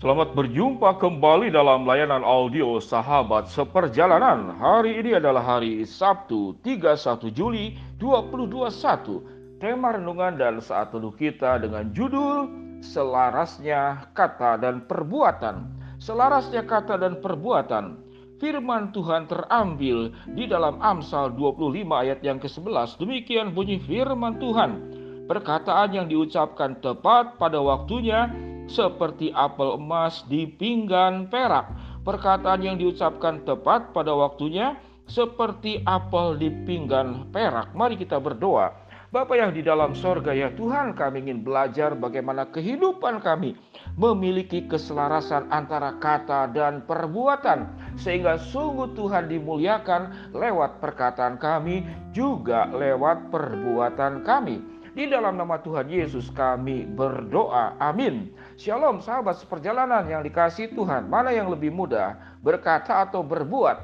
Selamat berjumpa kembali dalam layanan audio Sahabat Seperjalanan. Hari ini adalah hari Sabtu 31 Juli 2021. Tema renungan dan saat teduh kita dengan judul Selarasnya Kata dan Perbuatan. Selarasnya kata dan perbuatan. Firman Tuhan terambil di dalam Amsal 25 ayat yang ke-11. Demikian bunyi firman Tuhan. Perkataan yang diucapkan tepat pada waktunya seperti apel emas di pinggan perak. Perkataan yang diucapkan tepat pada waktunya seperti apel di pinggan perak. Mari kita berdoa. Bapa yang di dalam sorga ya Tuhan kami ingin belajar bagaimana kehidupan kami memiliki keselarasan antara kata dan perbuatan sehingga sungguh Tuhan dimuliakan lewat perkataan kami juga lewat perbuatan kami. Di dalam nama Tuhan Yesus kami berdoa. Amin. Shalom sahabat seperjalanan yang dikasih Tuhan. Mana yang lebih mudah berkata atau berbuat?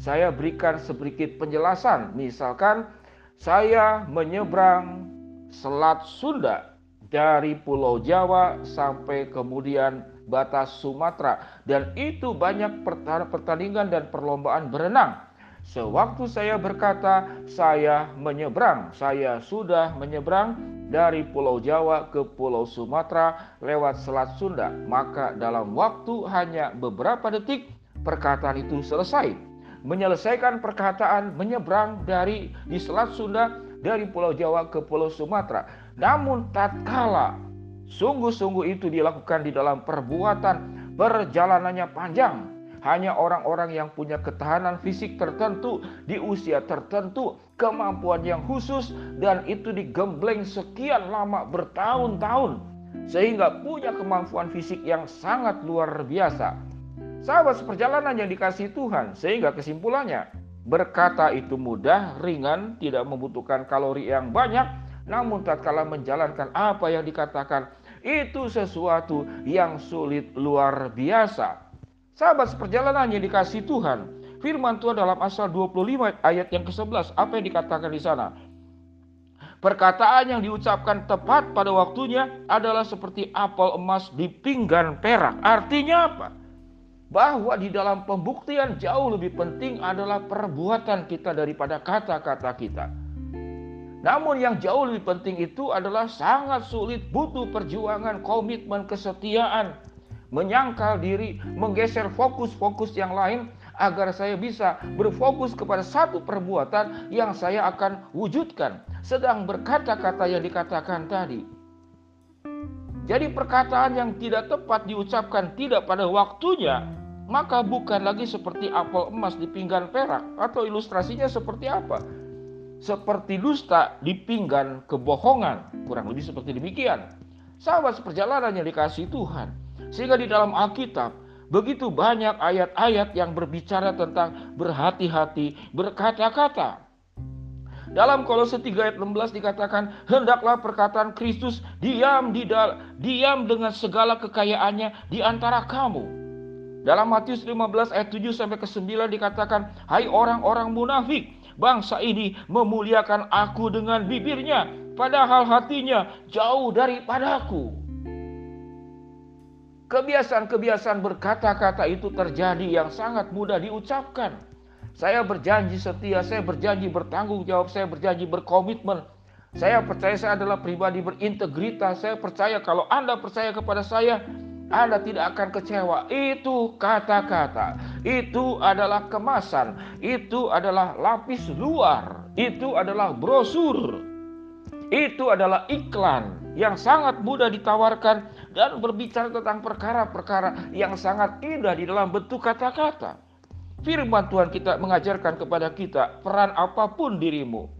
Saya berikan sedikit penjelasan. Misalkan saya menyeberang Selat Sunda dari Pulau Jawa sampai kemudian batas Sumatera dan itu banyak pertandingan dan perlombaan berenang. Sewaktu saya berkata, saya menyeberang, saya sudah menyeberang dari Pulau Jawa ke Pulau Sumatera lewat Selat Sunda, maka dalam waktu hanya beberapa detik perkataan itu selesai. Menyelesaikan perkataan menyeberang dari di Selat Sunda dari Pulau Jawa ke Pulau Sumatera. Namun tatkala sungguh-sungguh itu dilakukan di dalam perbuatan perjalanannya panjang, hanya orang-orang yang punya ketahanan fisik tertentu di usia tertentu, kemampuan yang khusus, dan itu digembleng sekian lama bertahun-tahun, sehingga punya kemampuan fisik yang sangat luar biasa. Sahabat seperjalanan yang dikasih Tuhan, sehingga kesimpulannya berkata itu mudah, ringan, tidak membutuhkan kalori yang banyak, namun tatkala menjalankan apa yang dikatakan itu sesuatu yang sulit luar biasa. Sahabat seperjalanan yang dikasih Tuhan, firman Tuhan dalam asal 25 ayat yang ke-11, apa yang dikatakan di sana? Perkataan yang diucapkan tepat pada waktunya adalah seperti apel emas di pinggan perak. Artinya apa? Bahwa di dalam pembuktian jauh lebih penting adalah perbuatan kita daripada kata-kata kita. Namun yang jauh lebih penting itu adalah sangat sulit, butuh perjuangan, komitmen, kesetiaan, menyangkal diri, menggeser fokus-fokus yang lain agar saya bisa berfokus kepada satu perbuatan yang saya akan wujudkan, sedang berkata-kata yang dikatakan tadi. Jadi perkataan yang tidak tepat diucapkan tidak pada waktunya, maka bukan lagi seperti apel emas di pinggan perak atau ilustrasinya seperti apa? Seperti dusta di pinggan kebohongan, kurang lebih seperti demikian. Sahabat seperjalanan yang dikasih Tuhan, sehingga di dalam Alkitab begitu banyak ayat-ayat yang berbicara tentang berhati-hati berkata-kata. Dalam Kolose 3 ayat 16 dikatakan, "Hendaklah perkataan Kristus diam di diam dengan segala kekayaannya di antara kamu." Dalam Matius 15 ayat 7 sampai ke 9 dikatakan, "Hai orang-orang munafik, bangsa ini memuliakan aku dengan bibirnya, padahal hatinya jauh daripadaku." Kebiasaan-kebiasaan berkata-kata itu terjadi yang sangat mudah diucapkan. Saya berjanji setia, saya berjanji bertanggung jawab, saya berjanji berkomitmen. Saya percaya saya adalah pribadi berintegritas. Saya percaya kalau Anda percaya kepada saya, Anda tidak akan kecewa. Itu kata-kata. Itu adalah kemasan. Itu adalah lapis luar. Itu adalah brosur. Itu adalah iklan yang sangat mudah ditawarkan dan berbicara tentang perkara-perkara yang sangat indah di dalam bentuk kata-kata. Firman Tuhan kita mengajarkan kepada kita peran apa pun dirimu.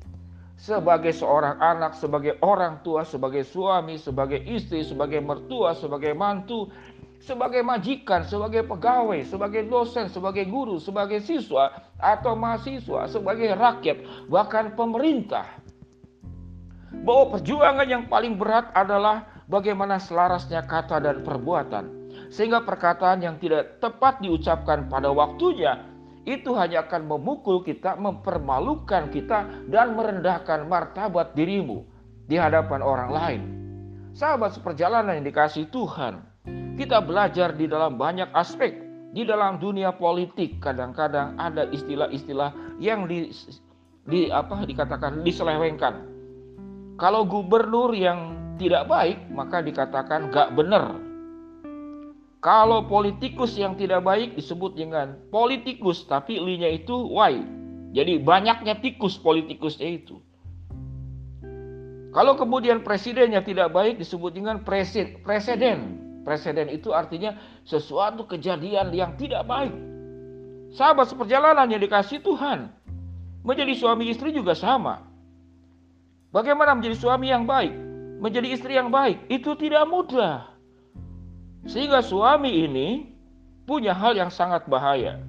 Sebagai seorang anak, sebagai orang tua, sebagai suami, sebagai istri, sebagai mertua, sebagai mantu, sebagai majikan, sebagai pegawai, sebagai dosen, sebagai guru, sebagai siswa atau mahasiswa, sebagai rakyat, bahkan pemerintah. Bahwa perjuangan yang paling berat adalah bagaimana selarasnya kata dan perbuatan, sehingga perkataan yang tidak tepat diucapkan pada waktunya itu hanya akan memukul kita, mempermalukan kita, dan merendahkan martabat dirimu di hadapan orang lain. Sahabat seperjalanan yang dikasih Tuhan, Kita belajar di dalam banyak aspek. Di dalam dunia politik kadang-kadang ada istilah-istilah yang di, di apa dikatakan diselewengkan. Kalau gubernur yang tidak baik maka dikatakan gak benar. Kalau politikus yang tidak baik disebut dengan politikus tapi linya itu Y. Jadi banyaknya tikus politikusnya itu. Kalau kemudian presidennya tidak baik disebut dengan presiden. Presiden itu artinya sesuatu kejadian yang tidak baik. Sahabat seperjalanan yang dikasih Tuhan. Menjadi suami istri juga sama. Bagaimana menjadi suami yang baik? Menjadi istri yang baik itu tidak mudah. Sehingga suami ini punya hal yang sangat bahaya.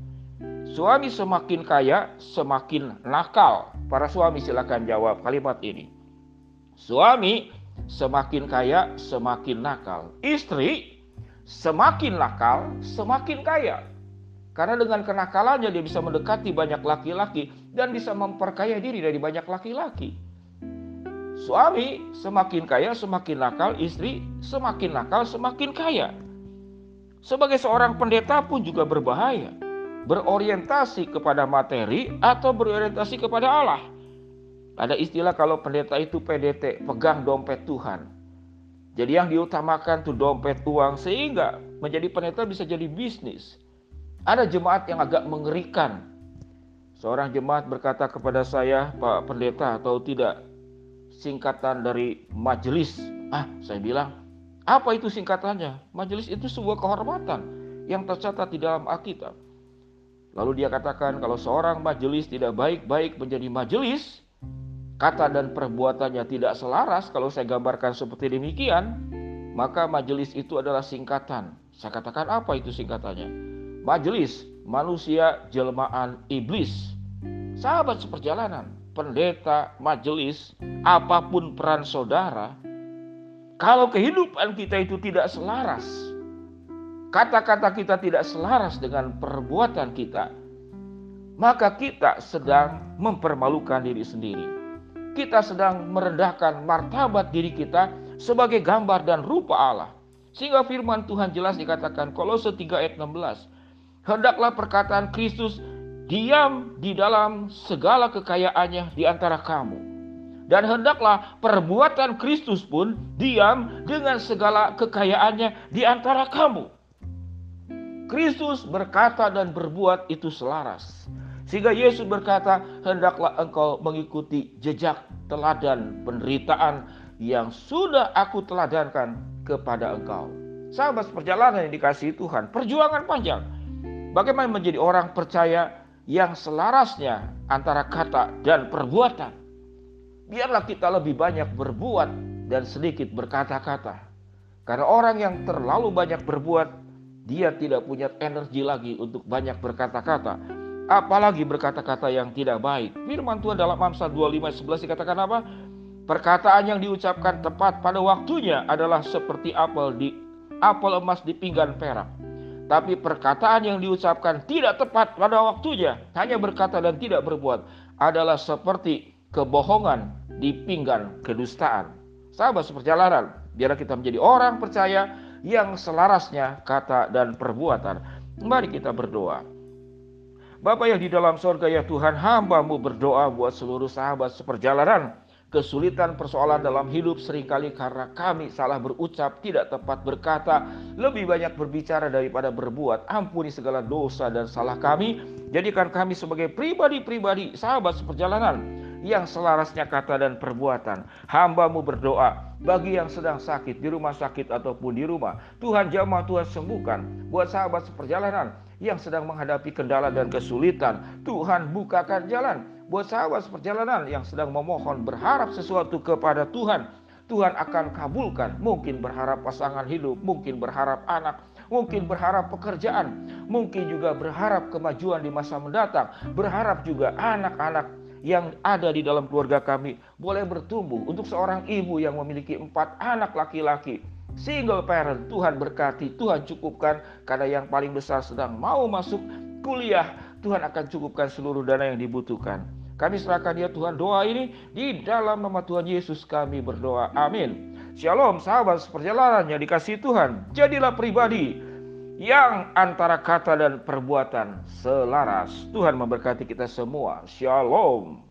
Suami semakin kaya, semakin nakal. Para suami silakan jawab kalimat ini. Suami semakin kaya, semakin nakal. Istri semakin nakal, semakin kaya. Karena dengan kenakalannya dia bisa mendekati banyak laki-laki dan bisa memperkaya diri dari banyak laki-laki. Suami semakin kaya, semakin nakal, istri semakin nakal, semakin kaya. Sebagai seorang pendeta pun juga berbahaya. Berorientasi kepada materi atau berorientasi kepada Allah. Ada istilah kalau pendeta itu PDT, pegang dompet Tuhan. Jadi yang diutamakan tuh dompet uang sehingga menjadi pendeta bisa jadi bisnis. Ada jemaat yang agak mengerikan. Seorang jemaat berkata kepada saya, Pak Pendeta atau tidak, singkatan dari majelis. Ah, saya bilang, apa itu singkatannya? Majelis itu sebuah kehormatan yang tercatat di dalam Alkitab. Lalu dia katakan kalau seorang majelis tidak baik-baik menjadi majelis, kata dan perbuatannya tidak selaras, kalau saya gambarkan seperti demikian, maka majelis itu adalah singkatan. Saya katakan apa itu singkatannya? Majelis, manusia jelmaan iblis. Sahabat seperjalanan, pendeta, majelis, apa pun peran saudara, kalau kehidupan kita itu tidak selaras, kata-kata kita tidak selaras dengan perbuatan kita, maka kita sedang mempermalukan diri sendiri kita sedang merendahkan martabat diri kita sebagai gambar dan rupa Allah. Sehingga firman Tuhan jelas dikatakan Kolose 3 ayat 16. Hendaklah perkataan Kristus diam di dalam segala kekayaannya di antara kamu. Dan hendaklah perbuatan Kristus pun diam dengan segala kekayaannya di antara kamu. Kristus berkata dan berbuat itu selaras. Sehingga Yesus berkata, "Hendaklah engkau mengikuti jejak teladan penderitaan yang sudah aku teladankan kepada engkau." Sahabat perjalanan yang dikasihi Tuhan, perjuangan panjang. Bagaimana menjadi orang percaya yang selarasnya antara kata dan perbuatan. Biarlah kita lebih banyak berbuat dan sedikit berkata-kata. Karena orang yang terlalu banyak berbuat, dia tidak punya energi lagi untuk banyak berkata-kata apalagi berkata-kata yang tidak baik. Firman Tuhan dalam Amsal 25:11 dikatakan apa? Perkataan yang diucapkan tepat pada waktunya adalah seperti apel di apel emas di pinggan perak. Tapi perkataan yang diucapkan tidak tepat pada waktunya, hanya berkata dan tidak berbuat, adalah seperti kebohongan di pinggan kedustaan. Sahabat seperjalanan, biar kita menjadi orang percaya yang selarasnya kata dan perbuatan. Mari kita berdoa. Bapak yang di dalam sorga ya Tuhan hambamu berdoa buat seluruh sahabat seperjalanan kesulitan persoalan dalam hidup sering kali karena kami salah berucap, tidak tepat berkata, lebih banyak berbicara daripada berbuat. Ampuni segala dosa dan salah kami. Jadikan kami sebagai pribadi-pribadi sahabat seperjalanan yang selarasnya kata dan perbuatan. Hambamu berdoa bagi yang sedang sakit di rumah sakit ataupun di rumah. Tuhan jamah Tuhan sembuhkan. Buat sahabat seperjalanan yang sedang menghadapi kendala dan kesulitan. Tuhan bukakan jalan buat sahabat perjalanan yang sedang memohon berharap sesuatu kepada Tuhan. Tuhan akan kabulkan. Mungkin berharap pasangan hidup, mungkin berharap anak, mungkin berharap pekerjaan, mungkin juga berharap kemajuan di masa mendatang, berharap juga anak-anak yang ada di dalam keluarga kami boleh bertumbuh. Untuk seorang ibu yang memiliki empat anak laki-laki, single parent. Tuhan berkati, Tuhan cukupkan karena yang paling besar sedang mau masuk kuliah. Tuhan akan cukupkan seluruh dana yang dibutuhkan. Kami serahkan ya Tuhan doa ini di dalam nama Tuhan Yesus kami berdoa. Amin. Shalom sahabat seperjalanan yang dikasih Tuhan. Jadilah pribadi yang antara kata dan perbuatan selaras. Tuhan memberkati kita semua. Shalom.